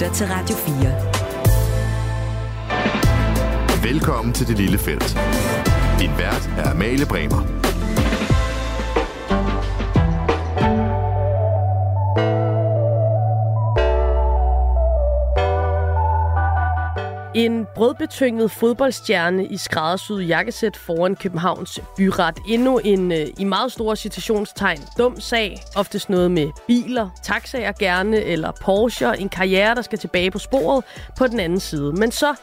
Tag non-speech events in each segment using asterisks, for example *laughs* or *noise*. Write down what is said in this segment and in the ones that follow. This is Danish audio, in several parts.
lytter til Radio 4. Velkommen til Det Lille Felt. Din vært er Amalie Bremer. En brødbetynget fodboldstjerne i skræddersyet jakkesæt foran Københavns byret. Endnu en øh, i meget store citationstegn dum sag. Oftest noget med biler, taxaer gerne, eller Porsche. En karriere, der skal tilbage på sporet på den anden side. Men så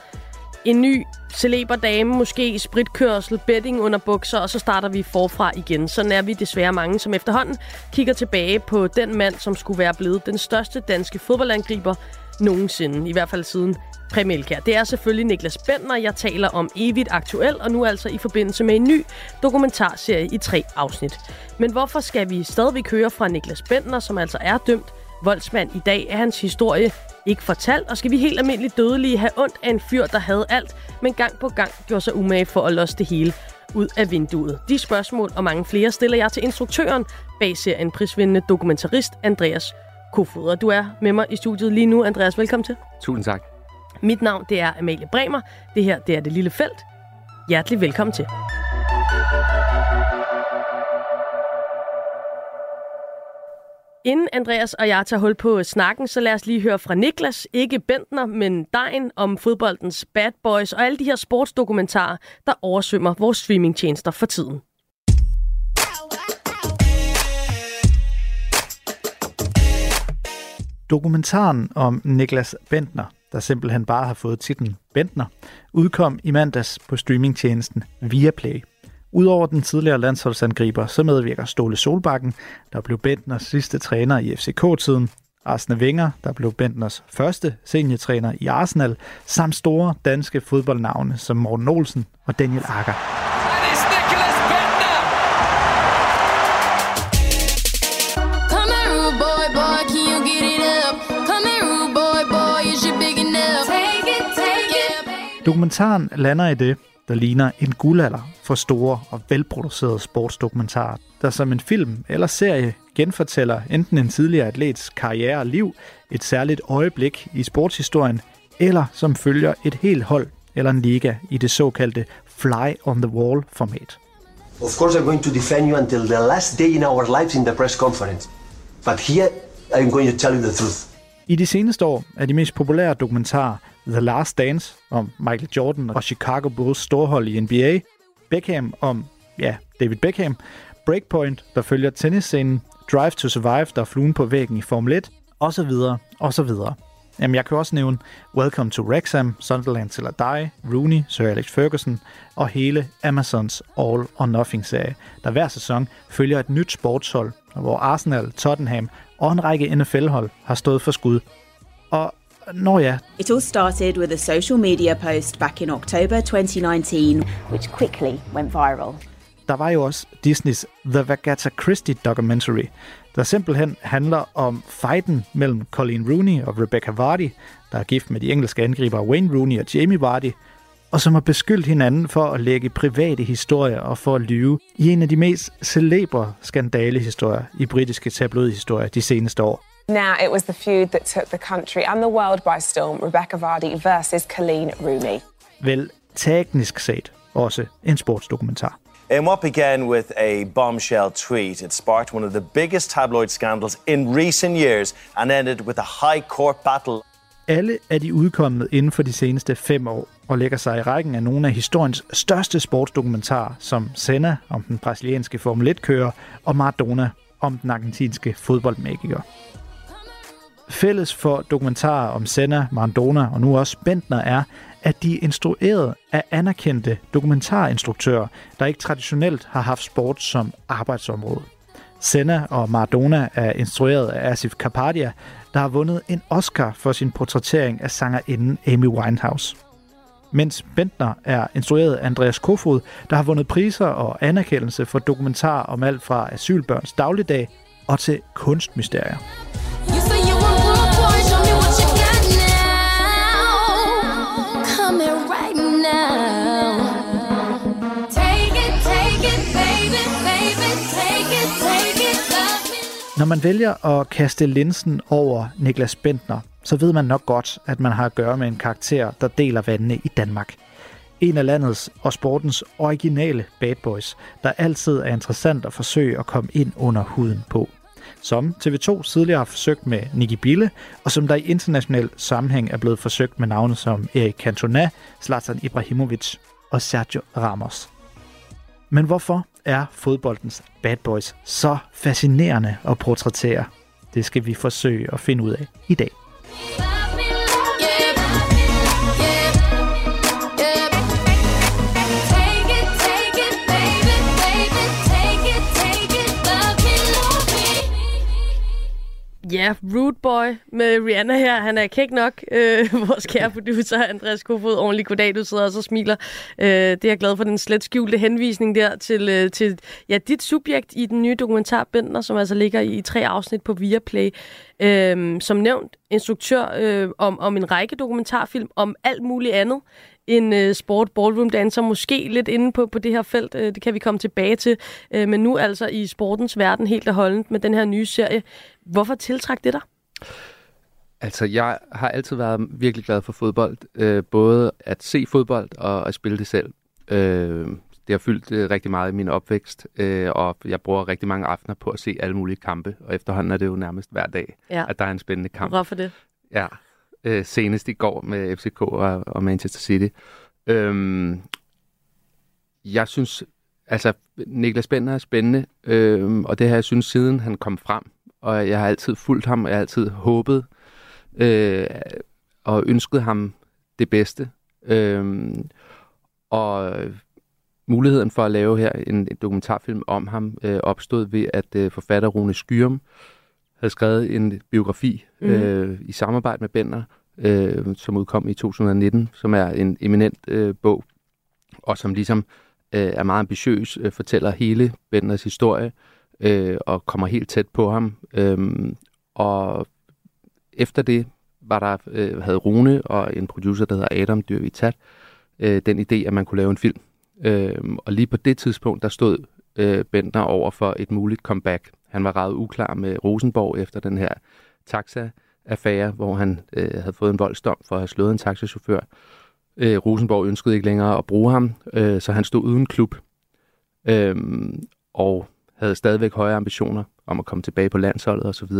en ny celeber dame, måske spritkørsel, betting under bukser, og så starter vi forfra igen. Så er vi desværre mange, som efterhånden kigger tilbage på den mand, som skulle være blevet den største danske fodboldangriber nogensinde. I hvert fald siden Præmælkær. Det er selvfølgelig Niklas Bender, jeg taler om evigt aktuel, og nu altså i forbindelse med en ny dokumentarserie i tre afsnit. Men hvorfor skal vi stadigvæk høre fra Niklas Bender, som altså er dømt voldsmand i dag? Er hans historie ikke fortalt, og skal vi helt almindeligt dødelige have ondt af en fyr, der havde alt, men gang på gang gjorde sig umage for at losse det hele ud af vinduet? De spørgsmål og mange flere stiller jeg til instruktøren bag serien prisvindende dokumentarist Andreas Kofod. Og du er med mig i studiet lige nu. Andreas, velkommen til. Tusind tak. Mit navn det er Amalie Bremer. Det her det er Det Lille Felt. Hjertelig velkommen til. Inden Andreas og jeg tager hul på snakken, så lad os lige høre fra Niklas, ikke Bentner, men Dejen om fodboldens bad boys og alle de her sportsdokumentarer, der oversvømmer vores streamingtjenester for tiden. Dokumentaren om Niklas Bentner, der simpelthen bare har fået titlen Bentner, udkom i mandags på streamingtjenesten Viaplay. Udover den tidligere landsholdsangriber, så medvirker Ståle Solbakken, der blev Bentners sidste træner i FCK-tiden, Arsene Wenger, der blev Bentners første seniortræner i Arsenal, samt store danske fodboldnavne som Morten Olsen og Daniel Akker. Dokumentaren lander i det, der ligner en guldalder for store og velproducerede sportsdokumentarer, der som en film eller serie genfortæller enten en tidligere atlets karriere og liv, et særligt øjeblik i sportshistorien, eller som følger et helt hold eller en liga i det såkaldte fly on the wall format. Of course I'm going to defend you until the last day in our lives in the press conference. But here I'm going to tell you the truth. I de seneste år er de mest populære dokumentarer The Last Dance om Michael Jordan og Chicago Bulls storhold i NBA, Beckham om, ja, David Beckham, Breakpoint, der følger tennisscenen, Drive to Survive, der er fluen på væggen i Formel 1, og så videre, og så videre. Jamen, jeg kan også nævne Welcome to Wrexham, Sunderland til at Die, Rooney, Sir Alex Ferguson og hele Amazons All or Nothing-serie, der hver sæson følger et nyt sportshold, hvor Arsenal, Tottenham og en række NFL-hold har stået for skud. Og Nå ja. It all started with a social media post back in October 2019, which quickly went viral. Der var jo også Disneys The Agatha Christie documentary, der simpelthen handler om fighten mellem Colleen Rooney og Rebecca Vardy, der er gift med de engelske angriber Wayne Rooney og Jamie Vardy, og som har beskyldt hinanden for at lægge private historier og for at lyve i en af de mest celebre skandalehistorier i britiske tabloidhistorier de seneste år. Now it was the feud that took the country and the world by storm, Rebecca Vardy versus Colleen Rooney. Vel, teknisk set også en sportsdokumentar. In what began with a bombshell tweet, it sparked one of the biggest tabloid scandals in recent years and ended with a high court battle. Alle er de udkommet inden for de seneste fem år og lægger sig i rækken af nogle af historiens største sportsdokumentarer, som Senna om den brasilianske Formel 1-kører og Maradona om den argentinske fodboldmagiker. Fælles for dokumentarer om Senna, Maradona og nu også Bentner er, at de er instrueret af anerkendte dokumentarinstruktører, der ikke traditionelt har haft sport som arbejdsområde. Senna og Maradona er instrueret af Asif Kapadia, der har vundet en Oscar for sin portrættering af sangerinden Amy Winehouse. Mens Bentner er instrueret af Andreas Kofod, der har vundet priser og anerkendelse for dokumentar om alt fra asylbørns dagligdag og til kunstmysterier. Når man vælger at kaste linsen over Niklas Bentner, så ved man nok godt, at man har at gøre med en karakter, der deler vandene i Danmark. En af landets og sportens originale bad boys, der altid er interessant at forsøge at komme ind under huden på. Som TV2 tidligere har forsøgt med Nicky Bille, og som der i international sammenhæng er blevet forsøgt med navne som Erik Cantona, Zlatan Ibrahimovic og Sergio Ramos. Men hvorfor er fodboldens bad boys så fascinerende at portrættere? Det skal vi forsøge at finde ud af i dag. Ja, Rude Boy med Rihanna her. Han er kæk nok. Øh, *laughs* vores kære producer, Andreas Kofod. Ordentlig goddag, du sidder og så smiler. Øh, det er jeg glad for, den slet skjulte henvisning der til, øh, til ja, dit subjekt i den nye dokumentar Bender, som altså ligger i, tre afsnit på Viaplay. Øh, som nævnt, instruktør øh, om, om en række dokumentarfilm om alt muligt andet en øh, sport ballroom danser, måske lidt inde på, på det her felt, øh, det kan vi komme tilbage til, øh, men nu altså i sportens verden helt og holdent med den her nye serie. Hvorfor tiltræk det dig? Altså, jeg har altid været virkelig glad for fodbold. Øh, både at se fodbold og at spille det selv. Øh, det har fyldt øh, rigtig meget i min opvækst, øh, og jeg bruger rigtig mange aftener på at se alle mulige kampe, og efterhånden er det jo nærmest hver dag, ja. at der er en spændende kamp. Hvorfor det? Ja, øh, senest i går med FCK og, og Manchester City. Øhm, jeg synes, altså Niklas Bender er spændende, øhm, og det har jeg synes siden han kom frem, og jeg har altid fulgt ham, og jeg har altid håbet øh, og ønsket ham det bedste. Øhm, og muligheden for at lave her en, en dokumentarfilm om ham øh, opstod ved, at øh, forfatter Rune Skyrum havde skrevet en biografi mm. øh, i samarbejde med Bender, øh, som udkom i 2019, som er en eminent øh, bog, og som ligesom øh, er meget ambitiøs, øh, fortæller hele Benders historie, øh, øh, og kommer helt tæt på ham. Øh, og efter det var der, øh, havde Rune og en producer, der hedder Adam Dyrvitat, øh, den idé, at man kunne lave en film. Øh, og lige på det tidspunkt, der stod øh, Bender over for et muligt comeback. Han var ret uklar med Rosenborg efter den her taxa-affære, hvor han øh, havde fået en voldsdom for at have slået en taxachauffør. Øh, Rosenborg ønskede ikke længere at bruge ham, øh, så han stod uden klub. Øh, og havde stadigvæk høje ambitioner om at komme tilbage på landsholdet osv.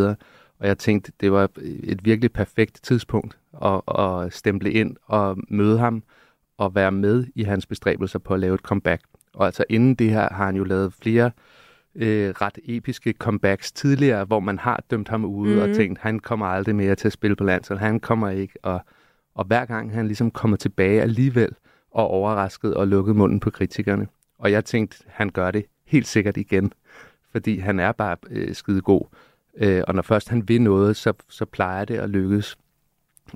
Og jeg tænkte, det var et virkelig perfekt tidspunkt at, at stemple ind og møde ham og være med i hans bestræbelser på at lave et comeback. Og altså inden det her har han jo lavet flere øh, ret episke comebacks tidligere, hvor man har dømt ham ude mm. og mhm. tænkt, han kommer aldrig mere til at spille på landshold, han kommer ikke. Og, og hver gang han ligesom kommer tilbage alligevel og overrasket og lukket munden på kritikerne. Og jeg tænkte, han gør det helt sikkert igen, fordi han er bare øh, skide god. Øh, og når først han vil noget, så, så plejer det at lykkes.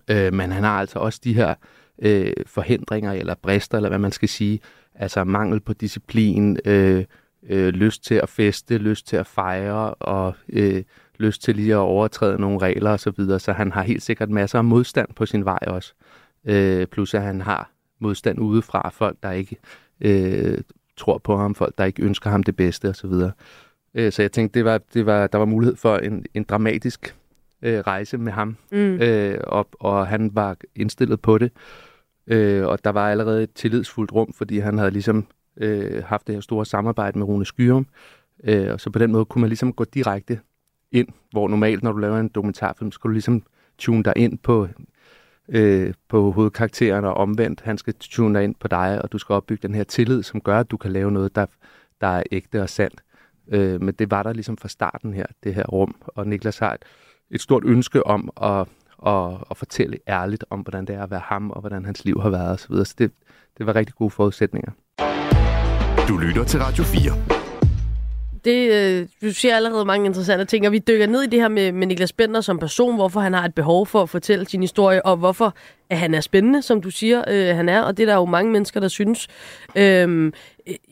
Øh, men han har altså også de her øh, forhindringer eller brister, eller hvad man skal sige, altså mangel på disciplin, øh, øh, lyst til at feste, lyst til at fejre og øh, lyst til lige at overtræde nogle regler osv., så, videre. så han har helt sikkert masser af modstand på sin vej også. Øh, plus at han har modstand udefra, folk der ikke øh, tror på ham, folk der ikke ønsker ham det bedste osv. Så, øh, så jeg tænkte, det var, det var, der var mulighed for en, en dramatisk øh, rejse med ham, mm. øh, og, og han var indstillet på det. Øh, og der var allerede et tillidsfuldt rum, fordi han havde ligesom øh, haft det her store samarbejde med Rune Skyrum. Øh, og så på den måde kunne man ligesom gå direkte ind, hvor normalt, når du laver en dokumentarfilm, skal du ligesom tune dig ind på, øh, på hovedkarakteren og omvendt. Han skal tune ind på dig, og du skal opbygge den her tillid, som gør, at du kan lave noget, der, der er ægte og sandt. Øh, men det var der ligesom fra starten her, det her rum. Og Niklas har et, et stort ønske om at at, at fortælle ærligt om, hvordan det er at være ham, og hvordan hans liv har været osv. Så det, det var rigtig gode forudsætninger. Du lytter til Radio 4. Det, øh, du siger allerede mange interessante ting, og vi dykker ned i det her med, med Niklas Bender som person, hvorfor han har et behov for at fortælle sin historie, og hvorfor at han er spændende, som du siger, øh, han er, og det er der jo mange mennesker, der synes. Øhm,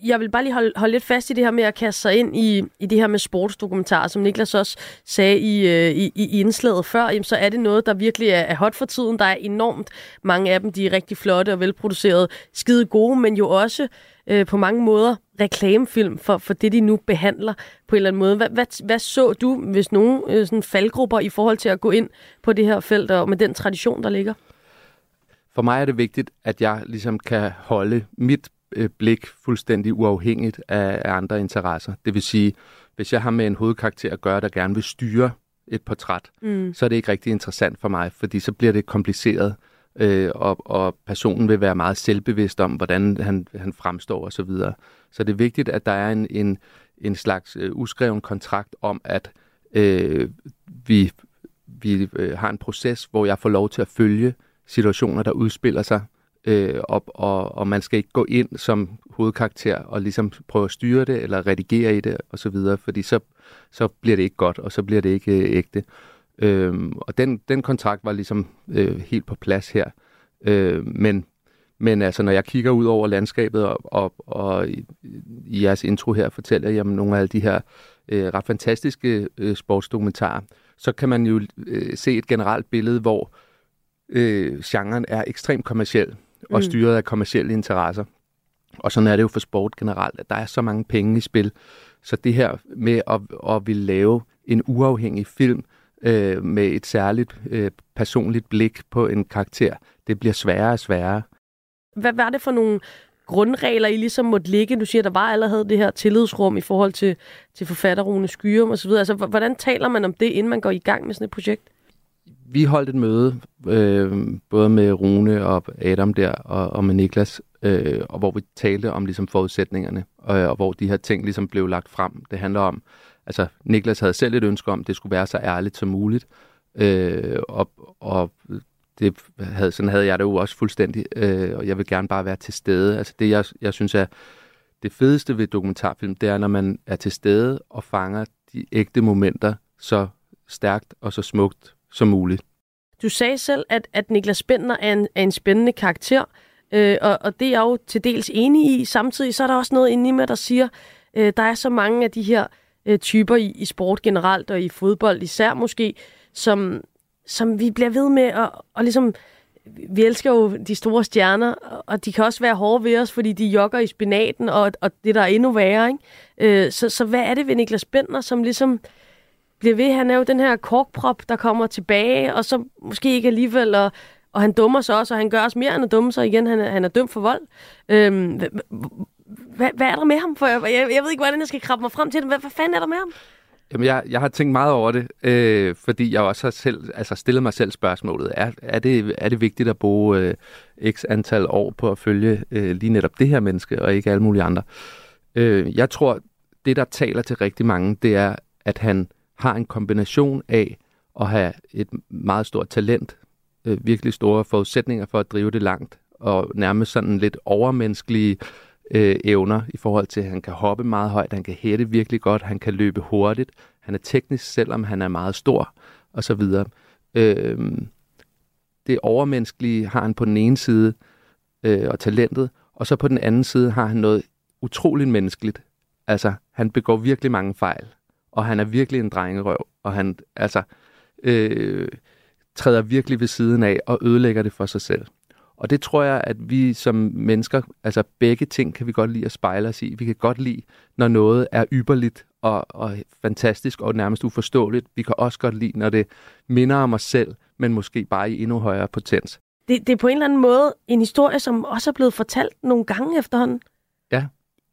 jeg vil bare lige holde, holde lidt fast i det her med at kaste sig ind i, i det her med sportsdokumentarer, som Niklas også sagde i, øh, i, i indslaget før, jamen, så er det noget, der virkelig er, er hot for tiden. Der er enormt mange af dem, de er rigtig flotte og velproducerede, skide gode, men jo også øh, på mange måder reklamefilm for, for det, de nu behandler på en eller anden måde. Hvad, hvad, hvad så du, hvis nogen øh, sådan faldgrupper i forhold til at gå ind på det her felt og med den tradition, der ligger? For mig er det vigtigt, at jeg ligesom kan holde mit øh, blik fuldstændig uafhængigt af, af andre interesser. Det vil sige, hvis jeg har med en hovedkarakter at gøre, der gerne vil styre et portræt, mm. så er det ikke rigtig interessant for mig, fordi så bliver det kompliceret, øh, og, og personen vil være meget selvbevidst om, hvordan han, han fremstår osv. Så, videre. så det er vigtigt, at der er en, en, en slags øh, uskreven kontrakt om, at øh, vi, vi øh, har en proces, hvor jeg får lov til at følge situationer, der udspiller sig, øh, og, og, og man skal ikke gå ind som hovedkarakter og ligesom prøve at styre det, eller redigere i det, og så videre, fordi så, så bliver det ikke godt, og så bliver det ikke øh, ægte. Øh, og den, den kontrakt var ligesom øh, helt på plads her. Øh, men, men altså, når jeg kigger ud over landskabet, og, og, og i, i jeres intro her fortæller jeg om nogle af de her øh, ret fantastiske øh, sportsdokumentarer, så kan man jo øh, se et generelt billede, hvor øh, genren er ekstremt kommersiel og mm. styret af kommersielle interesser. Og sådan er det jo for sport generelt, at der er så mange penge i spil. Så det her med at, at ville lave en uafhængig film øh, med et særligt øh, personligt blik på en karakter, det bliver sværere og sværere. Hvad var det for nogle grundregler, I ligesom måtte ligge? Du siger, der var allerede det her tillidsrum i forhold til, til forfatterrune Skyrum osv. Altså, hvordan taler man om det, inden man går i gang med sådan et projekt? vi holdt et møde, øh, både med Rune og Adam der, og, og med Niklas, øh, og hvor vi talte om ligesom forudsætningerne, og, og hvor de her ting ligesom blev lagt frem. Det handler om, altså Niklas havde selv et ønske om, at det skulle være så ærligt som muligt, øh, og, og det havde, sådan havde jeg det jo også fuldstændig, øh, og jeg vil gerne bare være til stede. Altså det, jeg, jeg synes er det fedeste ved dokumentarfilm, det er, når man er til stede og fanger de ægte momenter så stærkt og så smukt som muligt. Du sagde selv, at, at Niklas Bender er en, er en spændende karakter, øh, og, og det er jeg jo til dels enig i. Samtidig så er der også noget inde i mig, der siger, øh, der er så mange af de her øh, Øh, typer i, i sport generelt, og i fodbold især måske, som, som vi bliver ved med at og ligesom vi elsker jo de store stjerner, og de kan også være hårde ved os, fordi de jogger i spinaten, og, og det der er endnu værre. Ikke? Øh, så, så hvad er det ved Niklas Bender, som ligesom bliver ved. Han er jo den her korkprop, der kommer tilbage, og så måske ikke alligevel, og, og han dummer sig også, og han gør også mere end at dumme sig igen. Han er, han er dømt for vold. Øhm, hvad, hvad er der med ham? For jeg, jeg, jeg ved ikke, hvordan jeg skal krabbe mig frem til det. Hvad, hvad fanden er der med ham? Jamen, jeg, jeg har tænkt meget over det, øh, fordi jeg også har selv, altså stillet mig selv spørgsmålet. Er, er, det, er det vigtigt at bruge øh, x antal år på at følge øh, lige netop det her menneske, og ikke alle mulige andre? Øh, jeg tror, det der taler til rigtig mange, det er, at han har en kombination af at have et meget stort talent, øh, virkelig store forudsætninger for at drive det langt, og nærmest sådan lidt overmenneskelige øh, Øh, evner i forhold til, at han kan hoppe meget højt, han kan hætte virkelig godt, han kan løbe hurtigt, han er teknisk, selvom han er meget stor, og så videre. Øh, det overmenneskelige har han på den ene side, øh, og talentet, og så på den anden side har han noget utroligt menneskeligt. Altså, han begår virkelig mange fejl og han er virkelig en drengerøv, og han altså øh, træder virkelig ved siden af og ødelægger det for sig selv. Og det tror jeg, at vi som mennesker, altså begge ting kan vi godt lide at spejle os i. Vi kan godt lide, når noget er ypperligt og, og fantastisk og nærmest uforståeligt. Vi kan også godt lide, når det minder om os selv, men måske bare i endnu højere potens. Det, det er på en eller anden måde en historie, som også er blevet fortalt nogle gange efterhånden. Ja,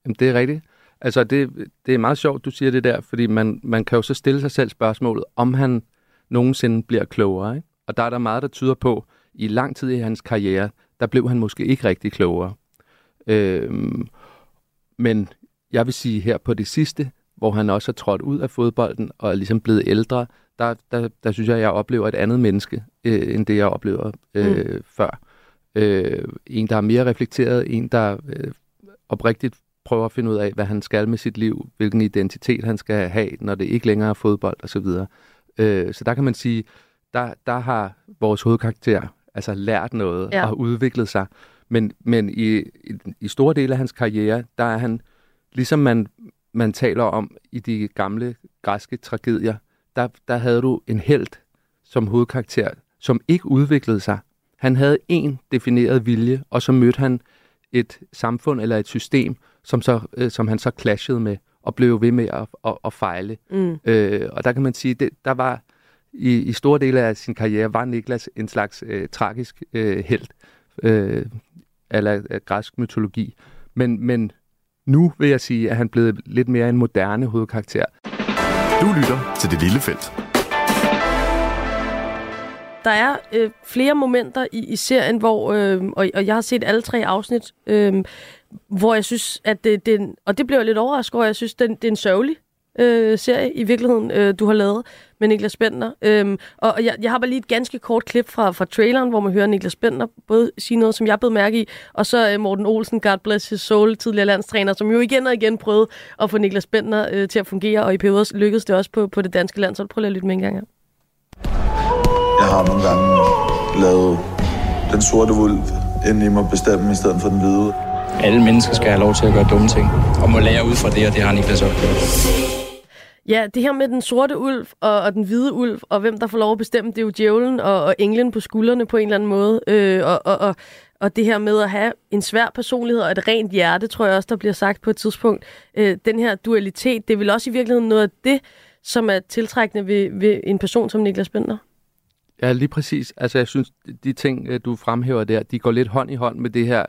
jamen det er rigtigt. Altså, det, det er meget sjovt, du siger det der, fordi man, man kan jo så stille sig selv spørgsmålet, om han nogensinde bliver klogere. Ikke? Og der er der meget, der tyder på, i lang tid i hans karriere, der blev han måske ikke rigtig klogere. Øhm, men jeg vil sige her på det sidste, hvor han også er trådt ud af fodbolden og er ligesom blevet ældre, der, der, der synes jeg, at jeg oplever et andet menneske, øh, end det jeg oplever øh, mm. før. Øh, en, der er mere reflekteret, en, der øh, oprigtigt prøver at finde ud af, hvad han skal med sit liv, hvilken identitet han skal have, når det ikke længere er fodbold osv. Så, øh, så der kan man sige, der, der har vores hovedkarakter altså lært noget ja. og udviklet sig. Men, men i, i, i store dele af hans karriere, der er han, ligesom man, man taler om i de gamle græske tragedier, der, der havde du en held som hovedkarakter, som ikke udviklede sig. Han havde en defineret vilje, og så mødte han et samfund eller et system, som, så, øh, som han så clashede med og blev ved med at, at, at fejle. Mm. Øh, og der kan man sige, det, der var i, i store dele af sin karriere, var Niklas en slags øh, tragisk øh, held, øh, eller øh, græsk mytologi. Men, men nu vil jeg sige, at han er blevet lidt mere en moderne hovedkarakter. Du lytter til Det Lille Felt. Der er øh, flere momenter i, i serien, hvor, øh, og, og jeg har set alle tre afsnit, øh, hvor jeg synes, at det, det og det blev jeg lidt overrasket over, jeg synes, det, det er en sørgelig øh, serie i virkeligheden, øh, du har lavet med Niklas Bender. Øhm, og jeg, jeg har bare lige et ganske kort klip fra, fra traileren, hvor man hører Niklas Bender både sige noget, som jeg blev mærke i, og så øh, Morten Olsen, God bless his soul, tidligere landstræner, som jo igen og igen prøvede at få Niklas Bender øh, til at fungere, og i perioder lykkedes det også på, på det danske land. Så prøv lige at lytte med en gang her. Jeg har nogle gange lavet den sorte ulv ind i mig bestemme i stedet for den hvide. Alle mennesker skal have lov til at gøre dumme ting, og må lære ud fra det, og det har Niklas også gjort. Ja, det her med den sorte ulv og, og den hvide ulv, og hvem der får lov at bestemme, det er jo djævlen og, og englen på skuldrene på en eller anden måde. Øh, og, og, og, og det her med at have en svær personlighed og et rent hjerte, tror jeg også, der bliver sagt på et tidspunkt. Øh, den her dualitet, det er vel også i virkeligheden noget af det, som er tiltrækkende ved, ved en person som Niklas Bender? Ja, lige præcis. Altså, jeg synes, de ting, øh, du fremhæver der, de går lidt hånd i hånd med det her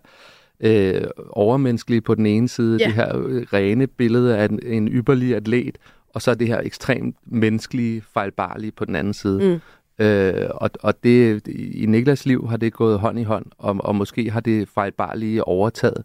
øh, overmenneskelige på den ene side, ja. det her øh, rene billede af en, en ypperlig atlet, og så det her ekstremt menneskelige, fejlbarlige på den anden side. Mm. Øh, og, og det, i Niklas liv har det gået hånd i hånd, og, og måske har det fejlbarlige overtaget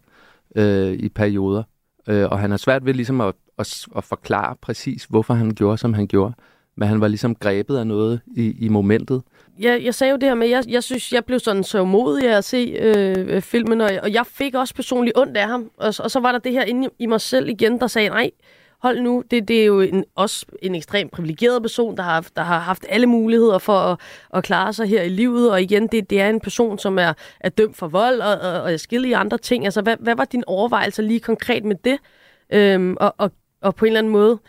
øh, i perioder. Øh, og han har svært ved ligesom at, at, at forklare præcis, hvorfor han gjorde, som han gjorde. Men han var ligesom grebet af noget i, i momentet. Ja, jeg sagde jo det her med, jeg, jeg synes, jeg blev sådan så modig af at se øh, filmen, og, og jeg fik også personligt ondt af ham. Og, og så var der det her inde i mig selv igen, der sagde, nej, hold nu, det, det er jo en, også en ekstremt privilegeret person, der har, der har haft alle muligheder for at, at klare sig her i livet, og igen, det, det er en person, som er, er dømt for vold og, og, og i andre ting. Altså, hvad, hvad var din overvejelse lige konkret med det? Øhm, og, og, og på en eller anden måde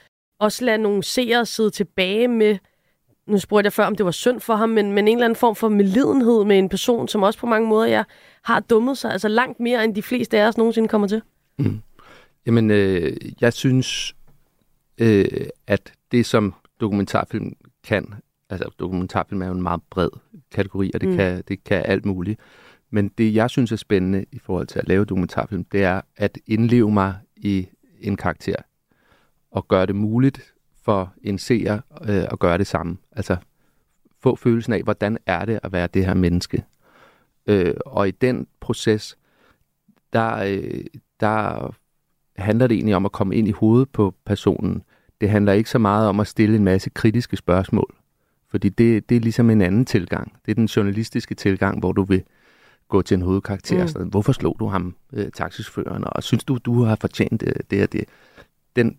også lade nogle seere sidde tilbage med, nu spurgte jeg før, om det var synd for ham, men, men en eller anden form for medlidenhed med en person, som også på mange måder jeg har dummet sig, altså langt mere, end de fleste af os nogensinde kommer til. Mm. Jamen, øh, jeg synes, øh, at det, som dokumentarfilm kan, altså dokumentarfilm er jo en meget bred kategori, og det, mm. kan, det kan alt muligt. Men det, jeg synes er spændende i forhold til at lave dokumentarfilm, det er at indleve mig i en karakter, og gøre det muligt for en seer øh, at gøre det samme. Altså få følelsen af, hvordan er det at være det her menneske. Øh, og i den proces, der, øh, der handler det egentlig om at komme ind i hovedet på personen. Det handler ikke så meget om at stille en masse kritiske spørgsmål, fordi det, det er ligesom en anden tilgang. Det er den journalistiske tilgang, hvor du vil gå til en hovedkarakter mm. sådan, hvorfor slog du ham, øh, taxichaufføren, og synes du, du har fortjent det, det og det. Den,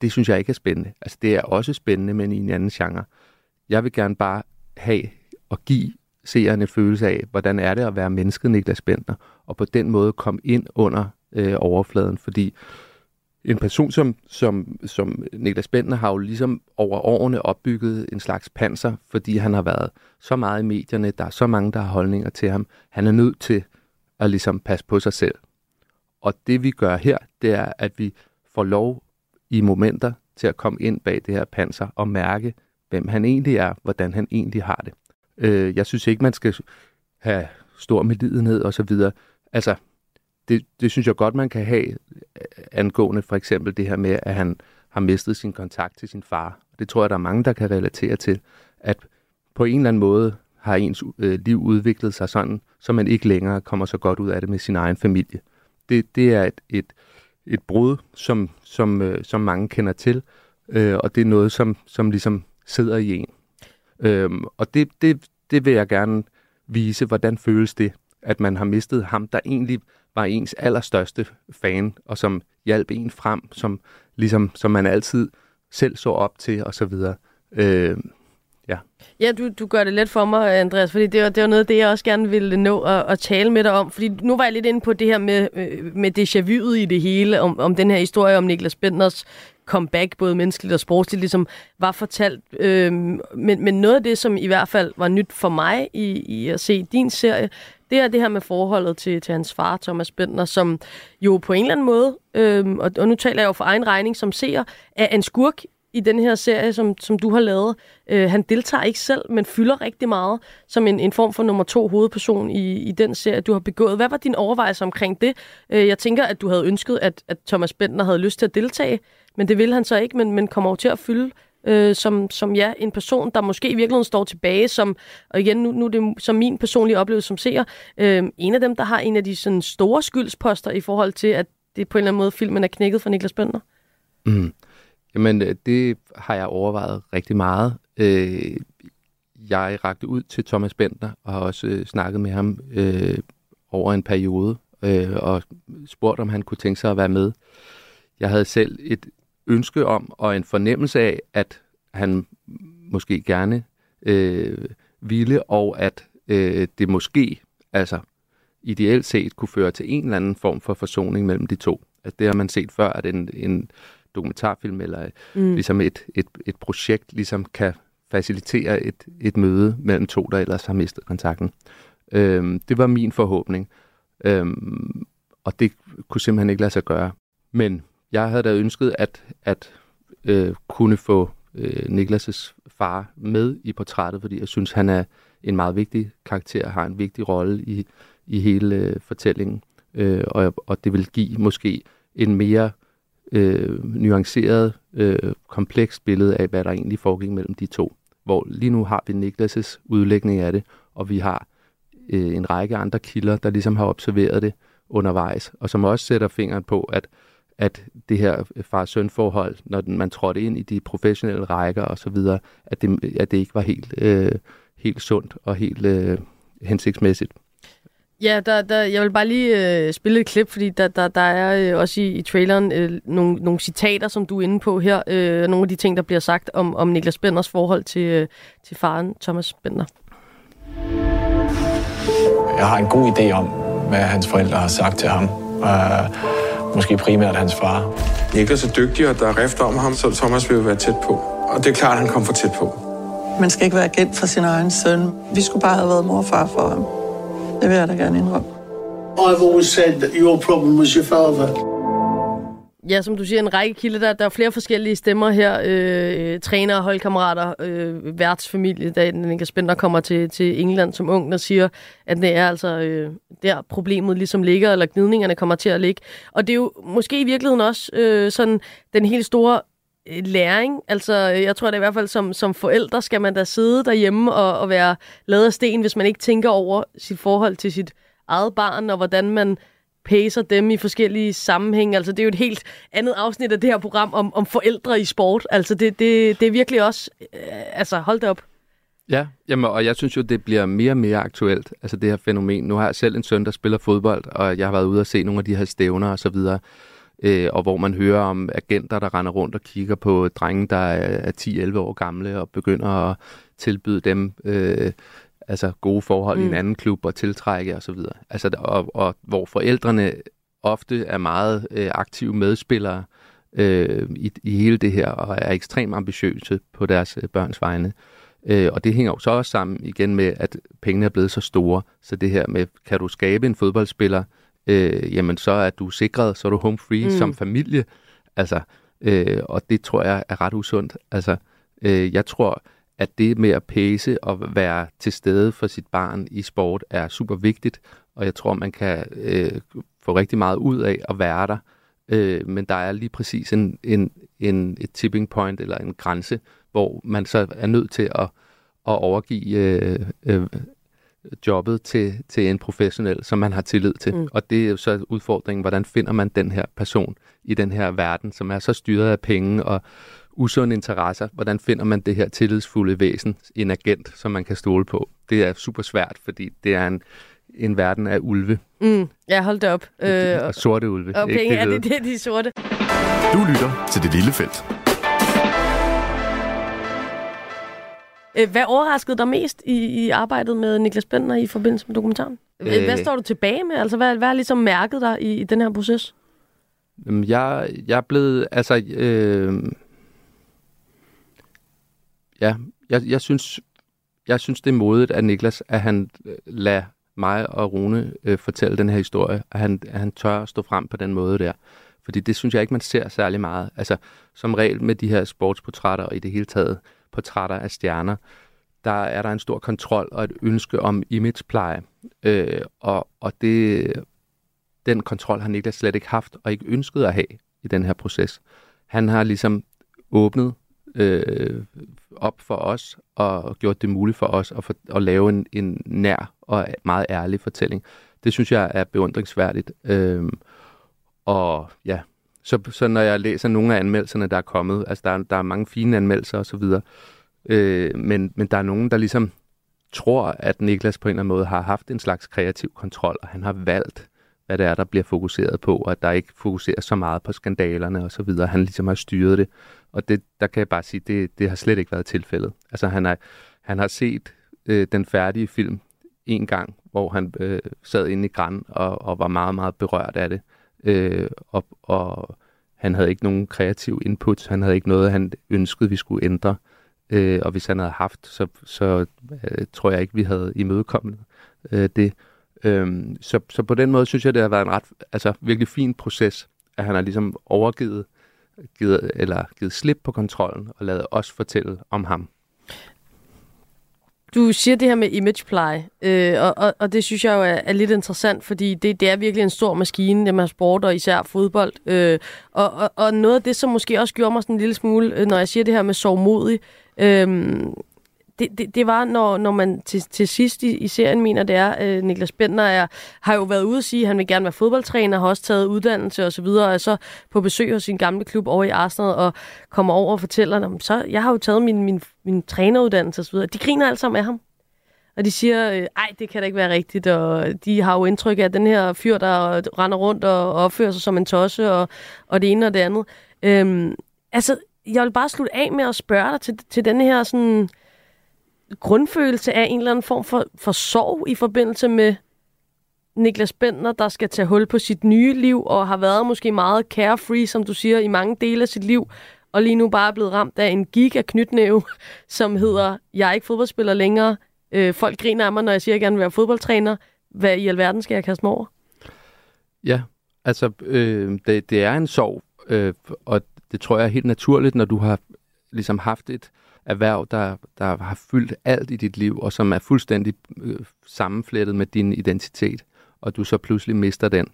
det synes jeg ikke er spændende. Altså, det er også spændende, men i en anden genre. Jeg vil gerne bare have og give seerne følelse af, hvordan er det at være mennesket Niklas Bender, og på den måde komme ind under øh, overfladen, fordi en person som, som, som Niklas Bender har jo ligesom over årene opbygget en slags panser, fordi han har været så meget i medierne, der er så mange, der har holdninger til ham. Han er nødt til at ligesom passe på sig selv. Og det vi gør her, det er, at vi får lov i momenter til at komme ind bag det her panser og mærke, hvem han egentlig er, hvordan han egentlig har det. Øh, jeg synes ikke, man skal have stor medlidenhed og så videre. Altså, det, det synes jeg godt, man kan have øh, angående for eksempel det her med, at han har mistet sin kontakt til sin far. Det tror jeg, der er mange, der kan relatere til, at på en eller anden måde har ens øh, liv udviklet sig sådan, så man ikke længere kommer så godt ud af det med sin egen familie. Det, det er et, et, et brud, som, som, øh, som mange kender til, øh, og det er noget, som, som ligesom sidder i en. Øhm, og det, det, det vil jeg gerne vise, hvordan føles det, at man har mistet ham, der egentlig var ens allerstørste fan, og som hjalp en frem, som, ligesom, som man altid selv så op til, og så videre. Øh, Ja. Ja, du, du gør det let for mig, Andreas, fordi det var, det var noget af det, jeg også gerne ville nå at, at tale med dig om. Fordi nu var jeg lidt inde på det her med, øh, med déjà vu'et i det hele, om, om den her historie om Niklas Benders comeback, både menneskeligt og sportsligt, ligesom var fortalt. Øh, men, men noget af det, som i hvert fald var nyt for mig i, i at se din serie, det er det her med forholdet til, til hans far, Thomas Bender, som jo på en eller anden måde, øhm, og, og nu taler jeg jo for egen regning som seer, er en skurk i den her serie, som, som du har lavet. Øh, han deltager ikke selv, men fylder rigtig meget som en, en form for nummer to hovedperson i, i den serie, du har begået. Hvad var din overvejelse omkring det? Øh, jeg tænker, at du havde ønsket, at, at Thomas Bender havde lyst til at deltage, men det ville han så ikke, men, men kommer over til at fylde øh, som, som ja, en person, der måske i virkeligheden står tilbage, som, og igen, nu, nu er det som min personlige oplevelse som seer, øh, en af dem, der har en af de sådan, store skyldsposter i forhold til, at det på en eller anden måde filmen er knækket for Niklas Bønder? Mm. Jamen, øh, det har jeg overvejet rigtig meget. Øh, jeg rakte ud til Thomas Bender og har også øh, snakket med ham øh, over en periode øh, og spurgt, om han kunne tænke sig at være med. Jeg havde selv et ønske om og en fornemmelse af, at han måske gerne øh, ville, og at øh, det måske, altså ideelt set, kunne føre til en eller anden form for forsoning mellem de to. Altså, det har man set før, at en, en dokumentarfilm eller mm. ligesom et, et, et projekt ligesom kan facilitere et, et møde mellem to, der ellers har mistet kontakten. Øhm, det var min forhåbning, øhm, og det kunne simpelthen ikke lade sig gøre. Men jeg havde da ønsket at, at øh, kunne få øh, Niklas' far med i portrættet, fordi jeg synes, han er en meget vigtig karakter, har en vigtig rolle i, i hele øh, fortællingen, øh, og, og det vil give måske en mere øh, nuanceret, øh, komplekst billede af, hvad der egentlig foregik mellem de to. Hvor lige nu har vi Niklas' udlægning af det, og vi har øh, en række andre kilder, der ligesom har observeret det undervejs, og som også sætter fingeren på, at at det her far-søn-forhold, når man trådte ind i de professionelle rækker og så videre, at det, at det ikke var helt, øh, helt sundt og helt øh, hensigtsmæssigt. Ja, der, der, jeg vil bare lige øh, spille et klip, fordi der, der, der er øh, også i, i traileren øh, nogle, nogle citater, som du er inde på her. Øh, nogle af de ting, der bliver sagt om, om Niklas Benders forhold til, øh, til faren Thomas Bender. Jeg har en god idé om, hvad hans forældre har sagt til ham. Uh, måske primært hans far. Niklas er dygtig, og der er rift om ham, så Thomas vil være tæt på. Og det er klart, at han kom for tæt på. Man skal ikke være agent for sin egen søn. Vi skulle bare have været mor og far for ham. Det vil jeg da gerne indrømme. I've always said that your problem was your father. Ja, som du siger, en række kilder. Der, der er flere forskellige stemmer her. Øh, øh trænere, holdkammerater, øh, værtsfamilie, da Niklas Spender kommer til, til England som ung, og siger, at det er altså øh, der problemet ligesom ligger, eller gnidningerne kommer til at ligge. Og det er jo måske i virkeligheden også øh, sådan den helt store øh, læring. Altså, øh, jeg tror da i hvert fald som, som forældre skal man da sidde derhjemme og, og være lavet af sten, hvis man ikke tænker over sit forhold til sit eget barn, og hvordan man pacer dem i forskellige sammenhænge. Altså, det er jo et helt andet afsnit af det her program om, om forældre i sport. Altså, det, det, det er virkelig også... Øh, altså, hold det op. Ja, jamen, og jeg synes jo, det bliver mere og mere aktuelt, altså det her fænomen. Nu har jeg selv en søn, der spiller fodbold, og jeg har været ude og se nogle af de her stævner og så videre, øh, og hvor man hører om agenter, der render rundt og kigger på drenge, der er 10-11 år gamle, og begynder at tilbyde dem øh, altså gode forhold mm. i en mm. anden klub og tiltrække osv. Altså, og, og hvor forældrene ofte er meget øh, aktive medspillere øh, i, i hele det her, og er ekstremt ambitiøse på deres øh, børns vegne. Øh, og det hænger jo så også sammen igen med, at pengene er blevet så store, så det her med, kan du skabe en fodboldspiller, øh, jamen så er du sikret, så er du home free mm. som familie. Altså, øh, og det tror jeg er ret usundt. Altså, øh, jeg tror, at det med at pace og være til stede for sit barn i sport er super vigtigt, og jeg tror, man kan øh, få rigtig meget ud af at være der. Øh, men der er lige præcis en, en, en, et tipping point eller en grænse, hvor man så er nødt til at, at overgive øh, øh, jobbet til, til en professionel, som man har tillid til. Mm. Og det er jo så udfordringen, hvordan finder man den her person i den her verden, som er så styret af penge og usunde interesser. Hvordan finder man det her tillidsfulde væsen, en agent, som man kan stole på? Det er super svært, fordi det er en, en verden af ulve. Mm, ja, hold det op. Øh, og sorte ulve. Okay, ikke ja, det, det er de sorte. Du lytter til Det Lille Felt. Øh, hvad overraskede dig mest i, i arbejdet med Niklas Bender i forbindelse med dokumentaren? Øh, Øh. hvad står du tilbage med? Altså, hvad, hvad har ligesom mærket dig i, i den her proces? Jeg, jeg er blevet, altså, øh, ja, jeg, jeg synes, jeg synes, det er modigt af Niklas, at han øh, lader mig og Rune øh, fortælle den her historie, at han, at han tør at stå frem på den måde der. Fordi det synes jeg ikke, man ser særlig meget. Altså, som regel med de her sportsportrætter og i det hele taget portrætter af stjerner, der er der en stor kontrol og et ønske om imagepleje. Øh, og, og det, den kontrol har Niklas slet ikke haft og ikke ønsket at have i den her proces. Han har ligesom åbnet øh, op for os og gjort det muligt for os at, for, at lave en, en nær og meget ærlig fortælling. Det synes jeg er beundringsværdigt. Øh, og ja, så, så når jeg læser nogle af anmeldelserne, der er kommet, altså der, er- der er mange fine anmeldelser osv., øh, men, men der er nogen, der ligesom tror, at Niklas på en eller anden måde har haft en slags kreativ kontrol, og han har valgt, hvad det er, der bliver fokuseret på, og at der ikke fokuseres så meget på skandalerne og så videre. Han ligesom har styret det, og det, der kan jeg bare sige, det, det har slet ikke været tilfældet. Altså han er, han har set øh, den færdige film en gang, hvor han øh, sad inde i Gran og, og var meget, meget berørt af det. Øh, og, og han havde ikke nogen kreativ input, han havde ikke noget, han ønskede, vi skulle ændre. Øh, og hvis han havde haft, så, så øh, tror jeg ikke, vi havde imødekommet øh, det. Øhm, så, så på den måde synes jeg, det har været en ret, altså virkelig fin proces, at han har ligesom overgivet givet, eller givet slip på kontrollen og lavet os fortælle om ham. Du siger det her med imagepleje, øh, og, og, og det synes jeg jo er, er lidt interessant, fordi det, det er virkelig en stor maskine, det med sport og især fodbold. Øh, og, og, og noget af det, som måske også gjorde mig sådan en lille smule, øh, når jeg siger det her med sovmodig, øh, det, det, det var, når, når man til, til sidst i, i serien mener, det er, øh, Niklas Bender er, har jo været ude at sige, at han vil gerne være fodboldtræner, har også taget uddannelse osv., og, og er så på besøg hos sin gamle klub over i Arsenal, og kommer over og fortæller, dem, så jeg har jo taget min, min, min træneruddannelse osv. De griner alle sammen af ham. Og de siger, øh, ej, det kan da ikke være rigtigt, og de har jo indtryk af, den her fyr, der render rundt og opfører sig som en tosse, og, og det ene og det andet. Øhm, altså, jeg vil bare slutte af med at spørge dig til, til den her sådan, grundfølelse af en eller anden form for, for sorg i forbindelse med Niklas Bentner, der skal tage hul på sit nye liv, og har været måske meget carefree, som du siger, i mange dele af sit liv, og lige nu bare er blevet ramt af en giga knytnæve, *laughs* som hedder, jeg er ikke fodboldspiller længere, øh, folk griner af mig, når jeg siger, at jeg gerne vil være fodboldtræner. Hvad i alverden skal jeg kaste mig over? Ja, altså øh, det, det er en sorg, øh, og det tror jeg er helt naturligt, når du har ligesom haft et erhverv, der, der har fyldt alt i dit liv, og som er fuldstændig øh, sammenflettet med din identitet, og du så pludselig mister den.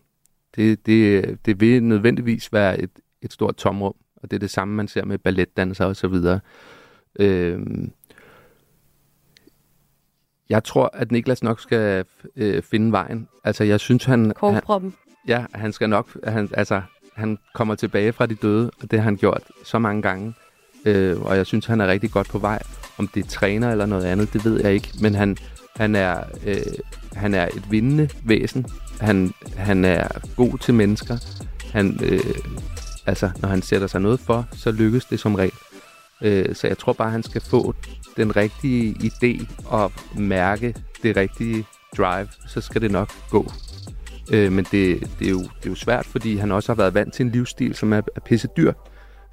Det, det, det vil nødvendigvis være et, et stort tomrum, og det er det samme, man ser med balletdansere og så videre. Øh, jeg tror, at Niklas nok skal øh, finde vejen. Altså, jeg synes, han... han Korkproppen. ja, han skal nok... Han, altså, han kommer tilbage fra de døde, og det har han gjort så mange gange. Øh, og jeg synes, han er rigtig godt på vej. Om det er træner eller noget andet, det ved jeg ikke. Men han, han, er, øh, han er et vindende væsen. Han, han er god til mennesker. Han, øh, altså, når han sætter sig noget for, så lykkes det som regel. Øh, så jeg tror bare, han skal få den rigtige idé og mærke det rigtige drive, så skal det nok gå. Øh, men det, det, er jo, det er jo svært, fordi han også har været vant til en livsstil, som er, er pisse dyr.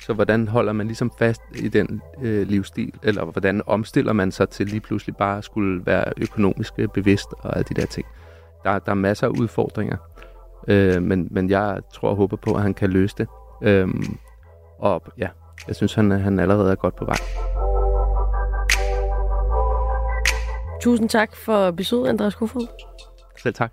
Så hvordan holder man ligesom fast i den øh, livsstil, eller hvordan omstiller man sig til lige pludselig bare at skulle være økonomisk øh, bevidst og alle de der ting. Der, der er masser af udfordringer, øh, men, men jeg tror og håber på, at han kan løse det. Øh, og ja, jeg synes, han, han allerede er godt på vej. Tusind tak for besøget, Andreas Kofod. Selv tak.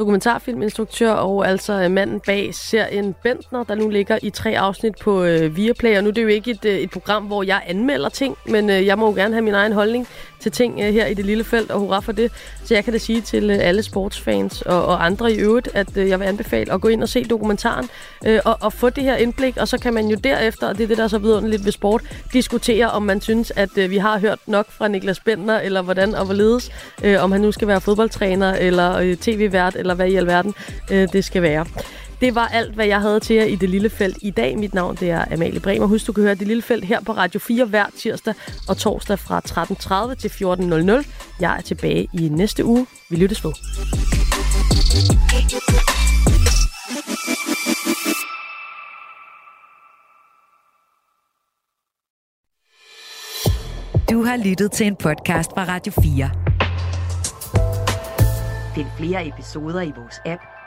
Dokumentarfilminstruktør og altså øh, manden bag serien Bentner, der nu ligger i tre afsnit på øh, Viaplay. Og nu er det jo ikke et, øh, et program, hvor jeg anmelder ting, men øh, jeg må jo gerne have min egen holdning til ting øh, her i det lille felt, og hurra for det. Så jeg kan da sige til øh, alle sportsfans og, og andre i øvrigt, at øh, jeg vil anbefale at gå ind og se dokumentaren øh, og, og få det her indblik, og så kan man jo derefter, og det er det, der er så vidunderligt ved sport, diskutere, om man synes, at øh, vi har hørt nok fra Niklas Bender, eller hvordan og hvorledes, øh, om han nu skal være fodboldtræner, eller øh, tv-vært, eller hvad i alverden øh, det skal være. Det var alt, hvad jeg havde til jer i Det Lille Felt i dag. Mit navn det er Amalie Bremer. Husk, du kan høre Det Lille Felt her på Radio 4 hver tirsdag og torsdag fra 13.30 til 14.00. Jeg er tilbage i næste uge. Vi lyttes ved. Du har lyttet til en podcast fra Radio 4. Find flere episoder i vores app,